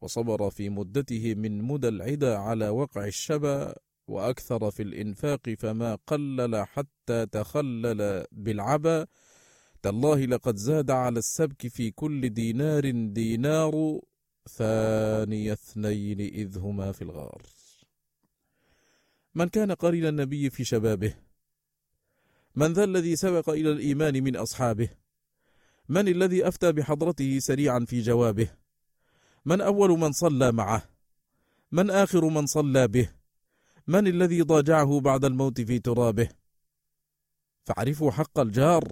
وصبر في مدته من مدى العدا على وقع الشبا. وأكثر في الإنفاق فما قلل حتى تخلل بالعبا. تالله لقد زاد على السبك في كل دينار دينار ثاني اثنين إذ هما في الغار. من كان قرين النبي في شبابه؟ من ذا الذي سبق إلى الإيمان من أصحابه؟ من الذي أفتى بحضرته سريعا في جوابه؟ من أول من صلى معه؟ من آخر من صلى به؟ من الذي ضاجعه بعد الموت في ترابه؟ فاعرفوا حق الجار.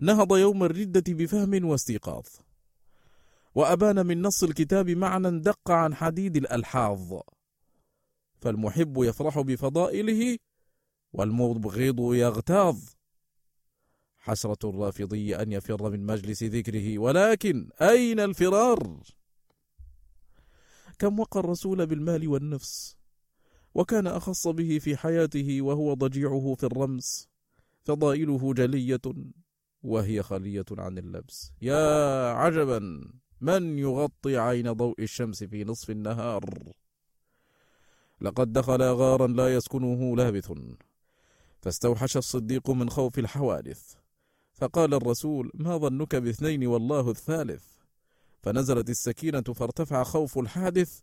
نهض يوم الردة بفهم واستيقاظ. وأبان من نص الكتاب معنى دق عن حديد الألحاظ. فالمحب يفرح بفضائله والمبغض يغتاظ. حسرة الرافضي أن يفر من مجلس ذكره ولكن أين الفرار؟ كم وقى الرسول بالمال والنفس وكان أخص به في حياته وهو ضجيعه في الرمس فضائله جلية وهي خلية عن اللبس. يا عجبا من يغطي عين ضوء الشمس في نصف النهار؟ لقد دخل غارا لا يسكنه لابث فاستوحش الصديق من خوف الحوادث فقال الرسول ما ظنك باثنين والله الثالث؟ فنزلت السكينة فارتفع خوف الحادث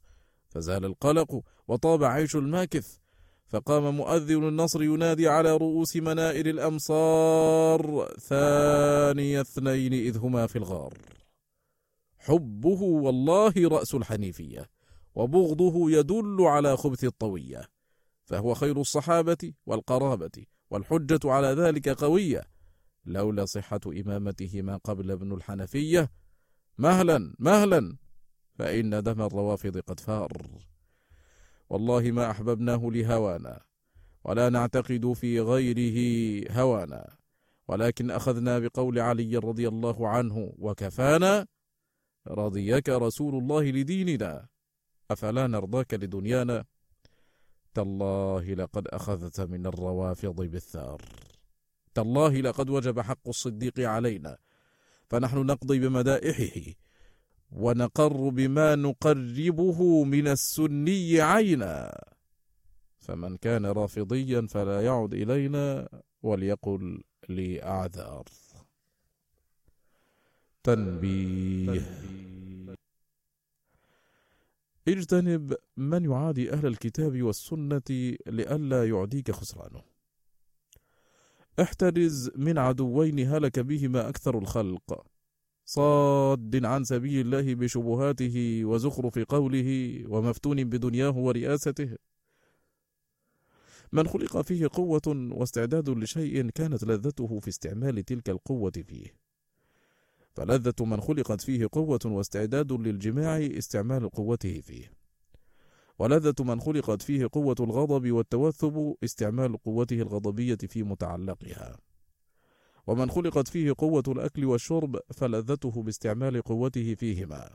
فزال القلق وطاب عيش الماكث فقام مؤذن النصر ينادي على رؤوس منائر الأمصار ثاني اثنين إذ هما في الغار. حبه والله رأس الحنيفية وبغضه يدل على خبث الطوية فهو خير الصحابة والقرابة والحجة على ذلك قوية لولا صحة إمامته ما قبل ابن الحنفية مهلا مهلا. فإن دم الروافض قد فار. والله ما أحببناه لهوانا ولا نعتقد في غيره هوانا. ولكن أخذنا بقول علي رضي الله عنه وكفانا. رضيك رسول الله لديننا. أفلا نرضاك لدنيانا؟ تالله لقد أخذت من الروافض بالثار. تالله لقد وجب حق الصديق علينا. فنحن نقضي بمدائحه ونقر بما نقربه من السني عينا. فمن كان رافضيا فلا يعد إلينا وليقل لي أعذار تنبيه. اجتنب من يعادي أهل الكتاب والسنة لئلا يعديك خسرانه. احترز من عدوين هلك بهما أكثر الخلق. صاد عن سبيل الله بشبهاته وزخرف قوله ومفتون بدنياه ورئاسته. من خلق فيه قوة واستعداد لشيء كانت لذته في استعمال تلك القوة فيه. فلذة من خلقت فيه قوة واستعداد للجماع استعمال قوته فيه. ولذة من خلقت فيه قوة الغضب والتوثب استعمال قوته الغضبية في متعلقها. ومن خلقت فيه قوة الأكل والشرب فلذته باستعمال قوته فيهما.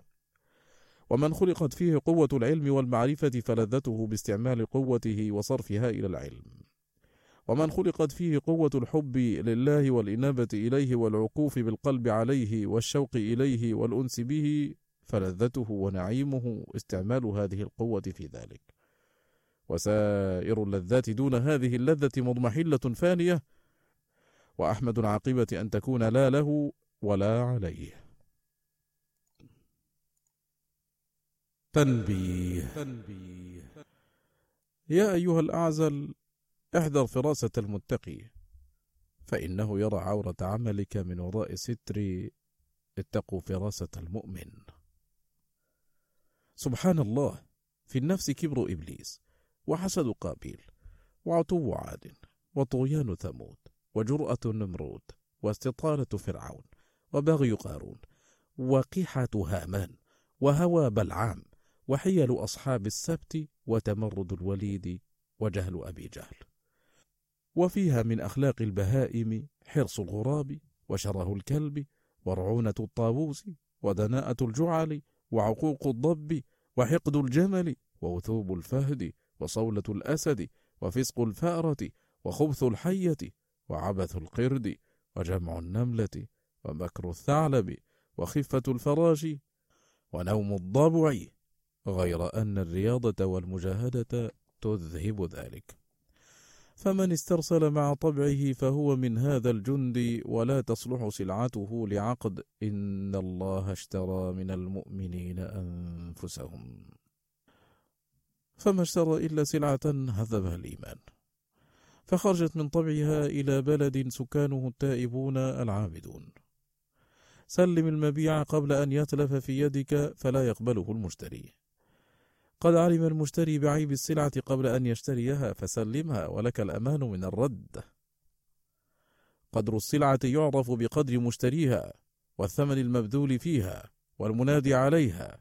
ومن خلقت فيه قوة العلم والمعرفة فلذته باستعمال قوته وصرفها إلى العلم. ومن خلقت فيه قوة الحب لله والإنابة إليه والعقوف بالقلب عليه والشوق إليه والأنس به فلذته ونعيمه استعمال هذه القوة في ذلك. وسائر اللذات دون هذه اللذة مضمحلة فانية وأحمد العاقبة أن تكون لا له ولا عليه. تنبيه, تنبيه يا أيها الأعزل احذر فراسة المتقي فإنه يرى عورة عملك من وراء ستر. اتقوا فراسة المؤمن. سبحان الله في النفس كبر إبليس وحسد قابيل وعتو عاد وطغيان ثمود وجرأة النمرود واستطالة فرعون وبغي قارون وقحة هامان وهوى بلعام وحيل أصحاب السبت وتمرد الوليد وجهل أبي جهل. وفيها من أخلاق البهائم حرص الغراب وشره الكلب ورعونة الطاووس ودناءة الجعل وعقوق الضب وحقد الجمل ووثوب الفهد وصولة الأسد وفسق الفأرة وخبث الحية وعبث القرد وجمع النملة ومكر الثعلب وخفة الفراش ونوم الضبع غير أن الرياضة والمجاهدة تذهب ذلك. فمن استرسل مع طبعه فهو من هذا الجند ولا تصلح سلعته لعقد. إن الله اشترى من المؤمنين أنفسهم. فما اشترى إلا سلعة هذبها الإيمان. فخرجت من طبعها إلى بلد سكانه التائبون العابدون. سلم المبيع قبل أن يتلف في يدك فلا يقبله المشتري. قد علم المشتري بعيب السلعة قبل أن يشتريها فسلمها ولك الأمان من الرد. قدر السلعة يعرف بقدر مشتريها والثمن المبذول فيها والمنادي عليها.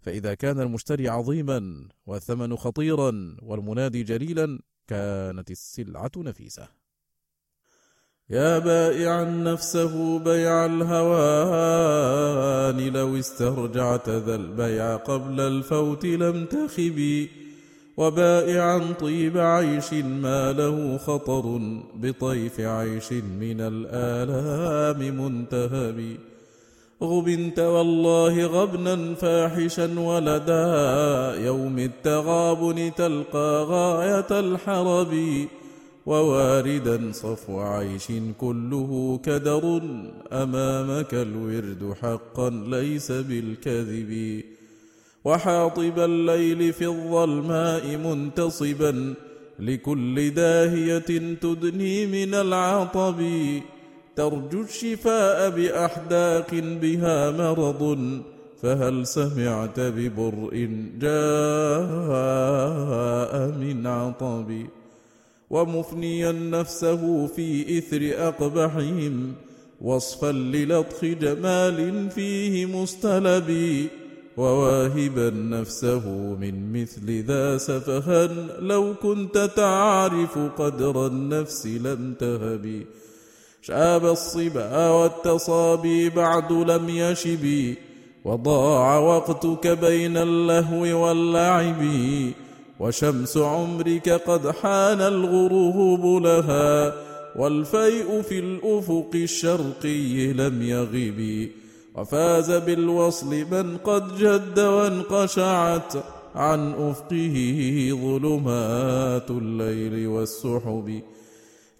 فإذا كان المشتري عظيما والثمن خطيرا والمنادي جليلا كانت السلعة نفيسة. يا بائعا نفسه بيع الهوان لو استرجعت ذا البيع قبل الفوت لم تخبي وبائعا طيب عيش ما له خطر بطيف عيش من الآلام منتهب. غبنت والله غبنا فاحشا ولدا يوم التغابن تلقى غاية الحرب. وواردا صفو عيش كله كدر أمامك الورد حقا ليس بالكذب. وحاطب الليل في الظلماء منتصبا لكل داهية تدني من العطب. ترجو الشفاء بأحداق بها مرض فهل سمعت ببرء جاء من عطب؟ ومفنيا نفسه في إثر أقبحهم وصفا للطخ جمال فيه مستلب وواهبا نفسه من مثل ذا سفها لو كنت تعرف قدر النفس لم تهب. شاب الصبا والتصابي بعد لم يشب وضاع وقتك بين اللهو واللعب. وشمس عمرك قد حان الغروب لها والفيء في الأفق الشرقي لم يغب. وفاز بالوصل من قد جد وانقشعت عن أفقه ظلمات الليل والسحب.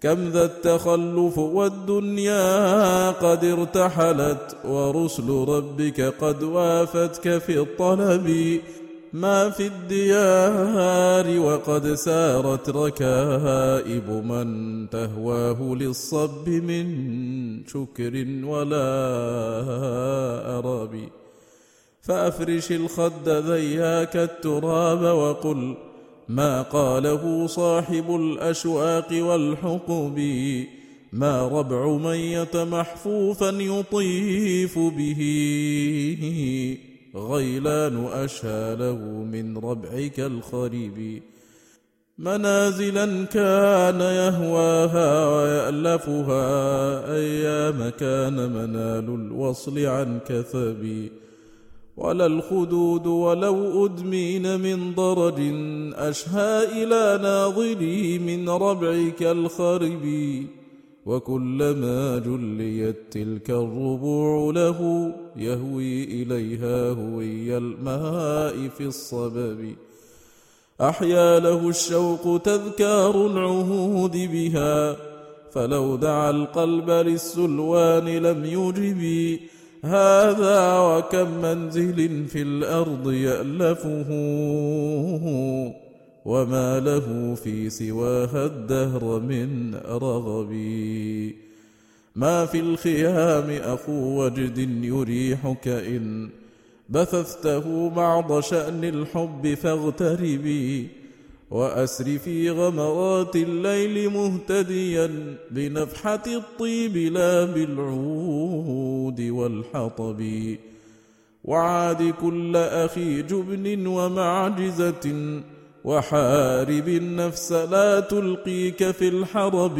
كم ذا التخلف والدنيا قد ارتحلت ورسل ربك قد وافتك في الطلب. ما في الديار وقد سارت ركائب من تهواه للصب من شكر ولا أراب. فأفرش الخد ذياك التراب وقل ما قاله صاحب الأشواق والحقب. ما ربع من يتمحفوفا يطيف به. غيلان أشهى له من ربعك الخريب. منازلا كان يهواها ويألفها أيام كان منال الوصل عن كثب. ولا الخدود ولو أدمين من ضرج أشهى إلى ناظري من ربعك الخرب وكلما جليت تلك الربوع له يهوي إليها هوي الماء في الصبب. أحيا له الشوق تذكار العهود بها فلو دعا القلب للسلوان لم يجب. هذا وكم منزل في الأرض يألفه. وما له في سواها الدهر من رغب ما في الخيام أخو وجد يريحك إن بثثته بعض شأن الحب فاغتربي وأسر في غمرات الليل مهتديا بنفحة الطيب لا بالعود والحطب وعاد كل أخي جبن ومعجزة وحارب النفس لا تلقيك في الحرب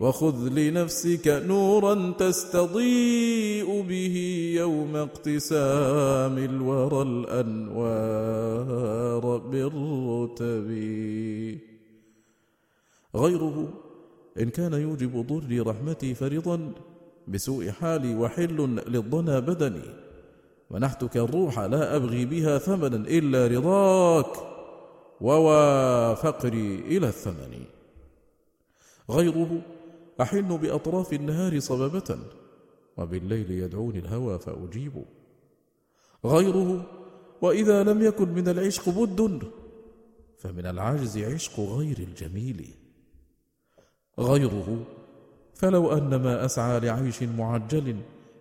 وخذ لنفسك نورا تستضيء به يوم اقتسام الورى الأنوار بالرتب. غيره إن كان يوجب ضري رحمتي فرضا بسوء حالي وحل للضنا بدني منحتك الروح لا أبغي بها ثمنا إلا رضاك. ووافقري إلى الثمن. غيره أحن بأطراف النهار صبابة وبالليل يدعوني الهوى فأجيب. غيره وإذا لم يكن من العشق بد فمن العجز عشق غير الجميل. غيره فلو أن ما أسعى لعيش معجل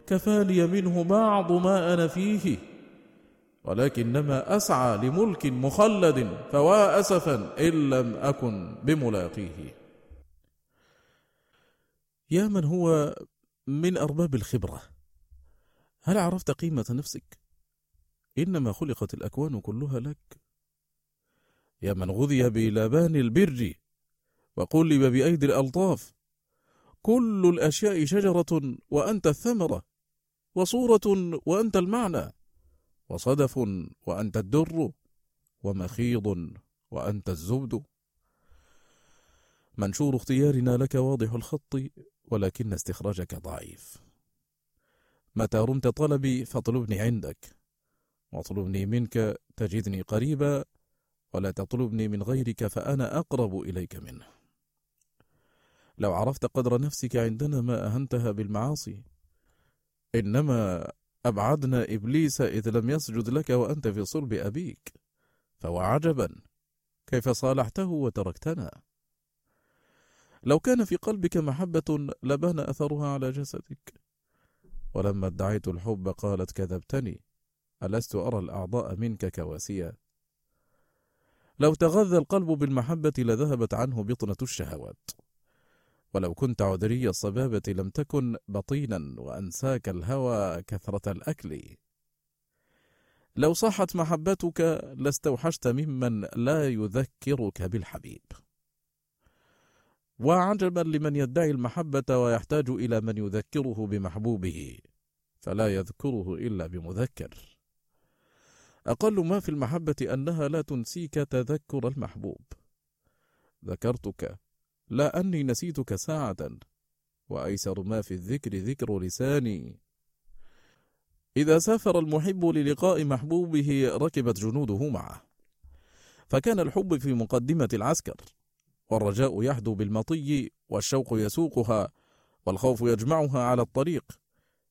كفالي منه بعض ما أنا فيه. ولكنما أسعى لملك مخلد فوا أسفا إن لم أكن بملاقيه. يا من هو من أرباب الخبرة؟ هل عرفت قيمة نفسك؟ إنما خلقت الأكوان كلها لك. يا من غذي بلبان البر وقلب بأيدي الألطاف. كل الأشياء شجرة وأنت الثمرة وصورة وأنت المعنى. وصدف وأنت الدر ومخيض وأنت الزبد. منشور اختيارنا لك واضح الخط ولكن استخراجك ضعيف. متى رمت طلبي فاطلبني عندك. واطلبني منك تجدني قريبا ولا تطلبني من غيرك فأنا أقرب إليك منه. لو عرفت قدر نفسك عندنا ما أهنتها بالمعاصي إنما أبعدنا إبليس إذ لم يسجد لك وأنت في صلب أبيك. فهو عجبا كيف صالحته وتركتنا؟ لو كان في قلبك محبة لبان أثرها على جسدك. ولما ادعيت الحب قالت كذبتني ألست أرى الأعضاء منك كواسيا لو تغذى القلب بالمحبة لذهبت عنه بطنة الشهوات. ولو كنت عذري الصبابة لم تكن بطينا وأنساك الهوى كثرة الأكل. لو صحت محبتك لاستوحشت ممن لا يذكرك بالحبيب. وعجبا لمن يدعي المحبة ويحتاج إلى من يذكره بمحبوبه فلا يذكره إلا بمذكر. أقل ما في المحبة أنها لا تنسيك تذكر المحبوب. ذكرتك لا أني نسيتك ساعة وأيسر ما في الذكر ذكر لساني. إذا سافر المحب للقاء محبوبه ركبت جنوده معه. فكان الحب في مقدمة العسكر والرجاء يحدو بالمطي والشوق يسوقها والخوف يجمعها على الطريق.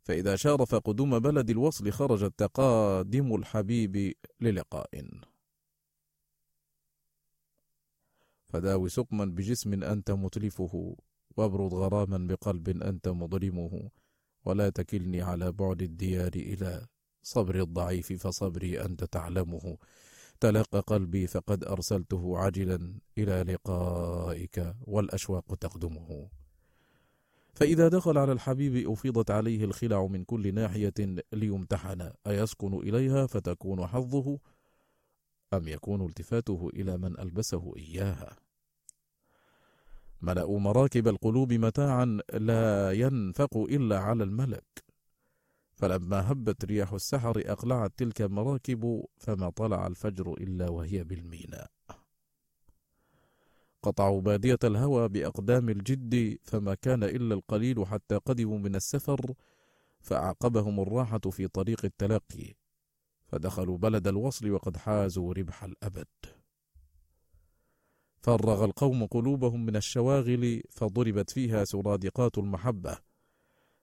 فإذا شارف قدوم بلد الوصل خرج تقادم الحبيب للقاء. فداوي سقما بجسم أنت متلفه وابرد غراما بقلب أنت مظلمه. ولا تكلني على بعد الديار إلى صبر الضعيف فصبري أنت تعلمه. تلقى قلبي فقد أرسلته عاجلا إلى لقائك والأشواق تقدمه. فإذا دخل على الحبيب أفيضت عليه الخلع من كل ناحية ليمتحن. أيسكن إليها فتكون حظه؟ أم يكون التفاته إلى من ألبسه إياها؟ ملأوا مراكب القلوب متاعا لا ينفق إلا على الملك فلما هبت رياح السحر أقلعت تلك المراكب فما طلع الفجر إلا وهي بالميناء. قطعوا بادية الهوى بأقدام الجد فما كان إلا القليل حتى قدموا من السفر فأعقبهم الراحة في طريق التلقي. فدخلوا بلد الوصل وقد حازوا ربح الأبد. فرغ القوم قلوبهم من الشواغل فضربت فيها سرادقات المحبة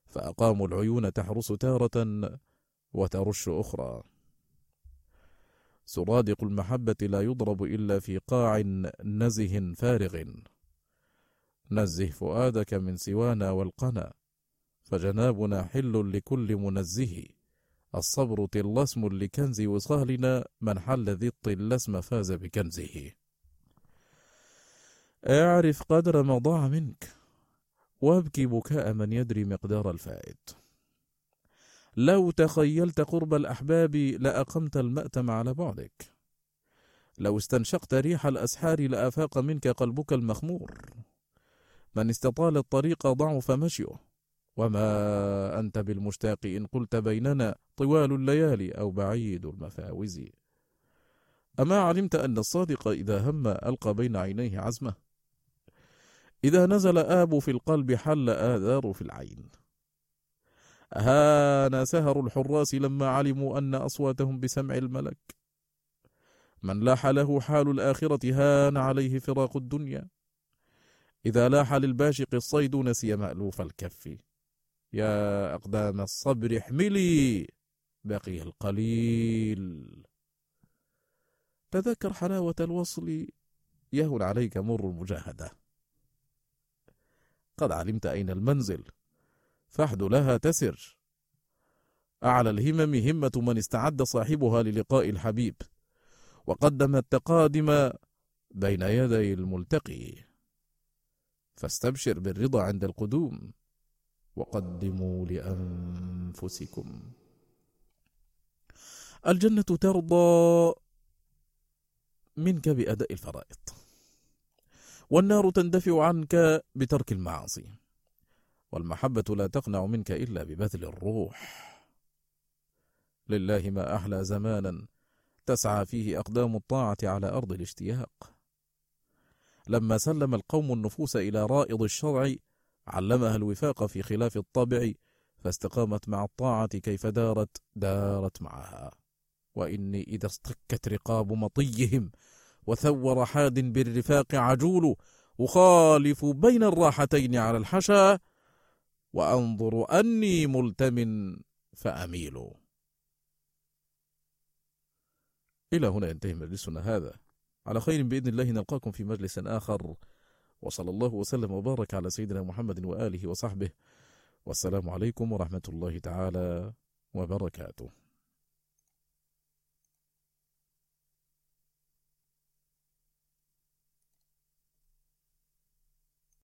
فأقاموا العيون تحرس تارة وترش أخرى. سرادق المحبة لا يضرب إلا في قاع نزه فارغ. نزه فؤادك من سوانا والقنا فجنابنا حل لكل منزه. الصبر طلسم لكنز وصالنا من حل ذي الطلسم فاز بكنزه. أعرف قدر ما ضاع منك وأبكي بكاء من يدري مقدار الفائت. لو تخيلت قرب الأحباب لأقمت المأتم على بعدك لو استنشقت ريح الأسحار لأفاق منك قلبك المخمور. من استطال الطريق ضعف مشيه وما أنت بالمشتاق إن قلت بيننا طوال الليالي أو بعيد المفاوز. أما علمت أن الصادق إذا هم ألقى بين عينيه عزمه؟ إذا نزل آب في القلب حل آذار في العين. هان سهر الحراس لما علموا أن أصواتهم بسمع الملك. من لاح له حال الآخرة هان عليه فراق الدنيا. إذا لاح للباشق الصيد نسي مألوف الكف. يا أقدام الصبر احملي بقي القليل. تذكر حلاوة الوصل. يهون عليك مر المجاهدة قد علمت أين المنزل. فحد لها تسر. أعلى الهمم همة من استعد صاحبها للقاء الحبيب. وقدم التقادم بين يدي الملتقي. فاستبشر بالرضا عند القدوم. وقدموا لأنفسكم. الجنة ترضى منك بأداء الفرائض. والنار تندفع عنك بترك المعاصي والمحبة لا تقنع منك إلا ببذل الروح. لله ما أحلى زمانا تسعى فيه أقدام الطاعة على أرض الاشتياق. لما سلم القوم النفوس إلى رائض الشرع علمها الوفاق في خلاف الطبع فاستقامت مع الطاعة كيف دارت دارت معها. وإني إذا استكت رقاب مطيهم وثور حاد بالرفاق عجول أخالف بين الراحتين على الحشا وأنظر أني ملتم فأميل. إلى هنا ينتهي مجلسنا هذا. على خير بإذن الله نلقاكم في مجلس آخر. وصلى الله وسلم وبارك على سيدنا محمد وآله وصحبه. والسلام عليكم ورحمة الله تعالى وبركاته.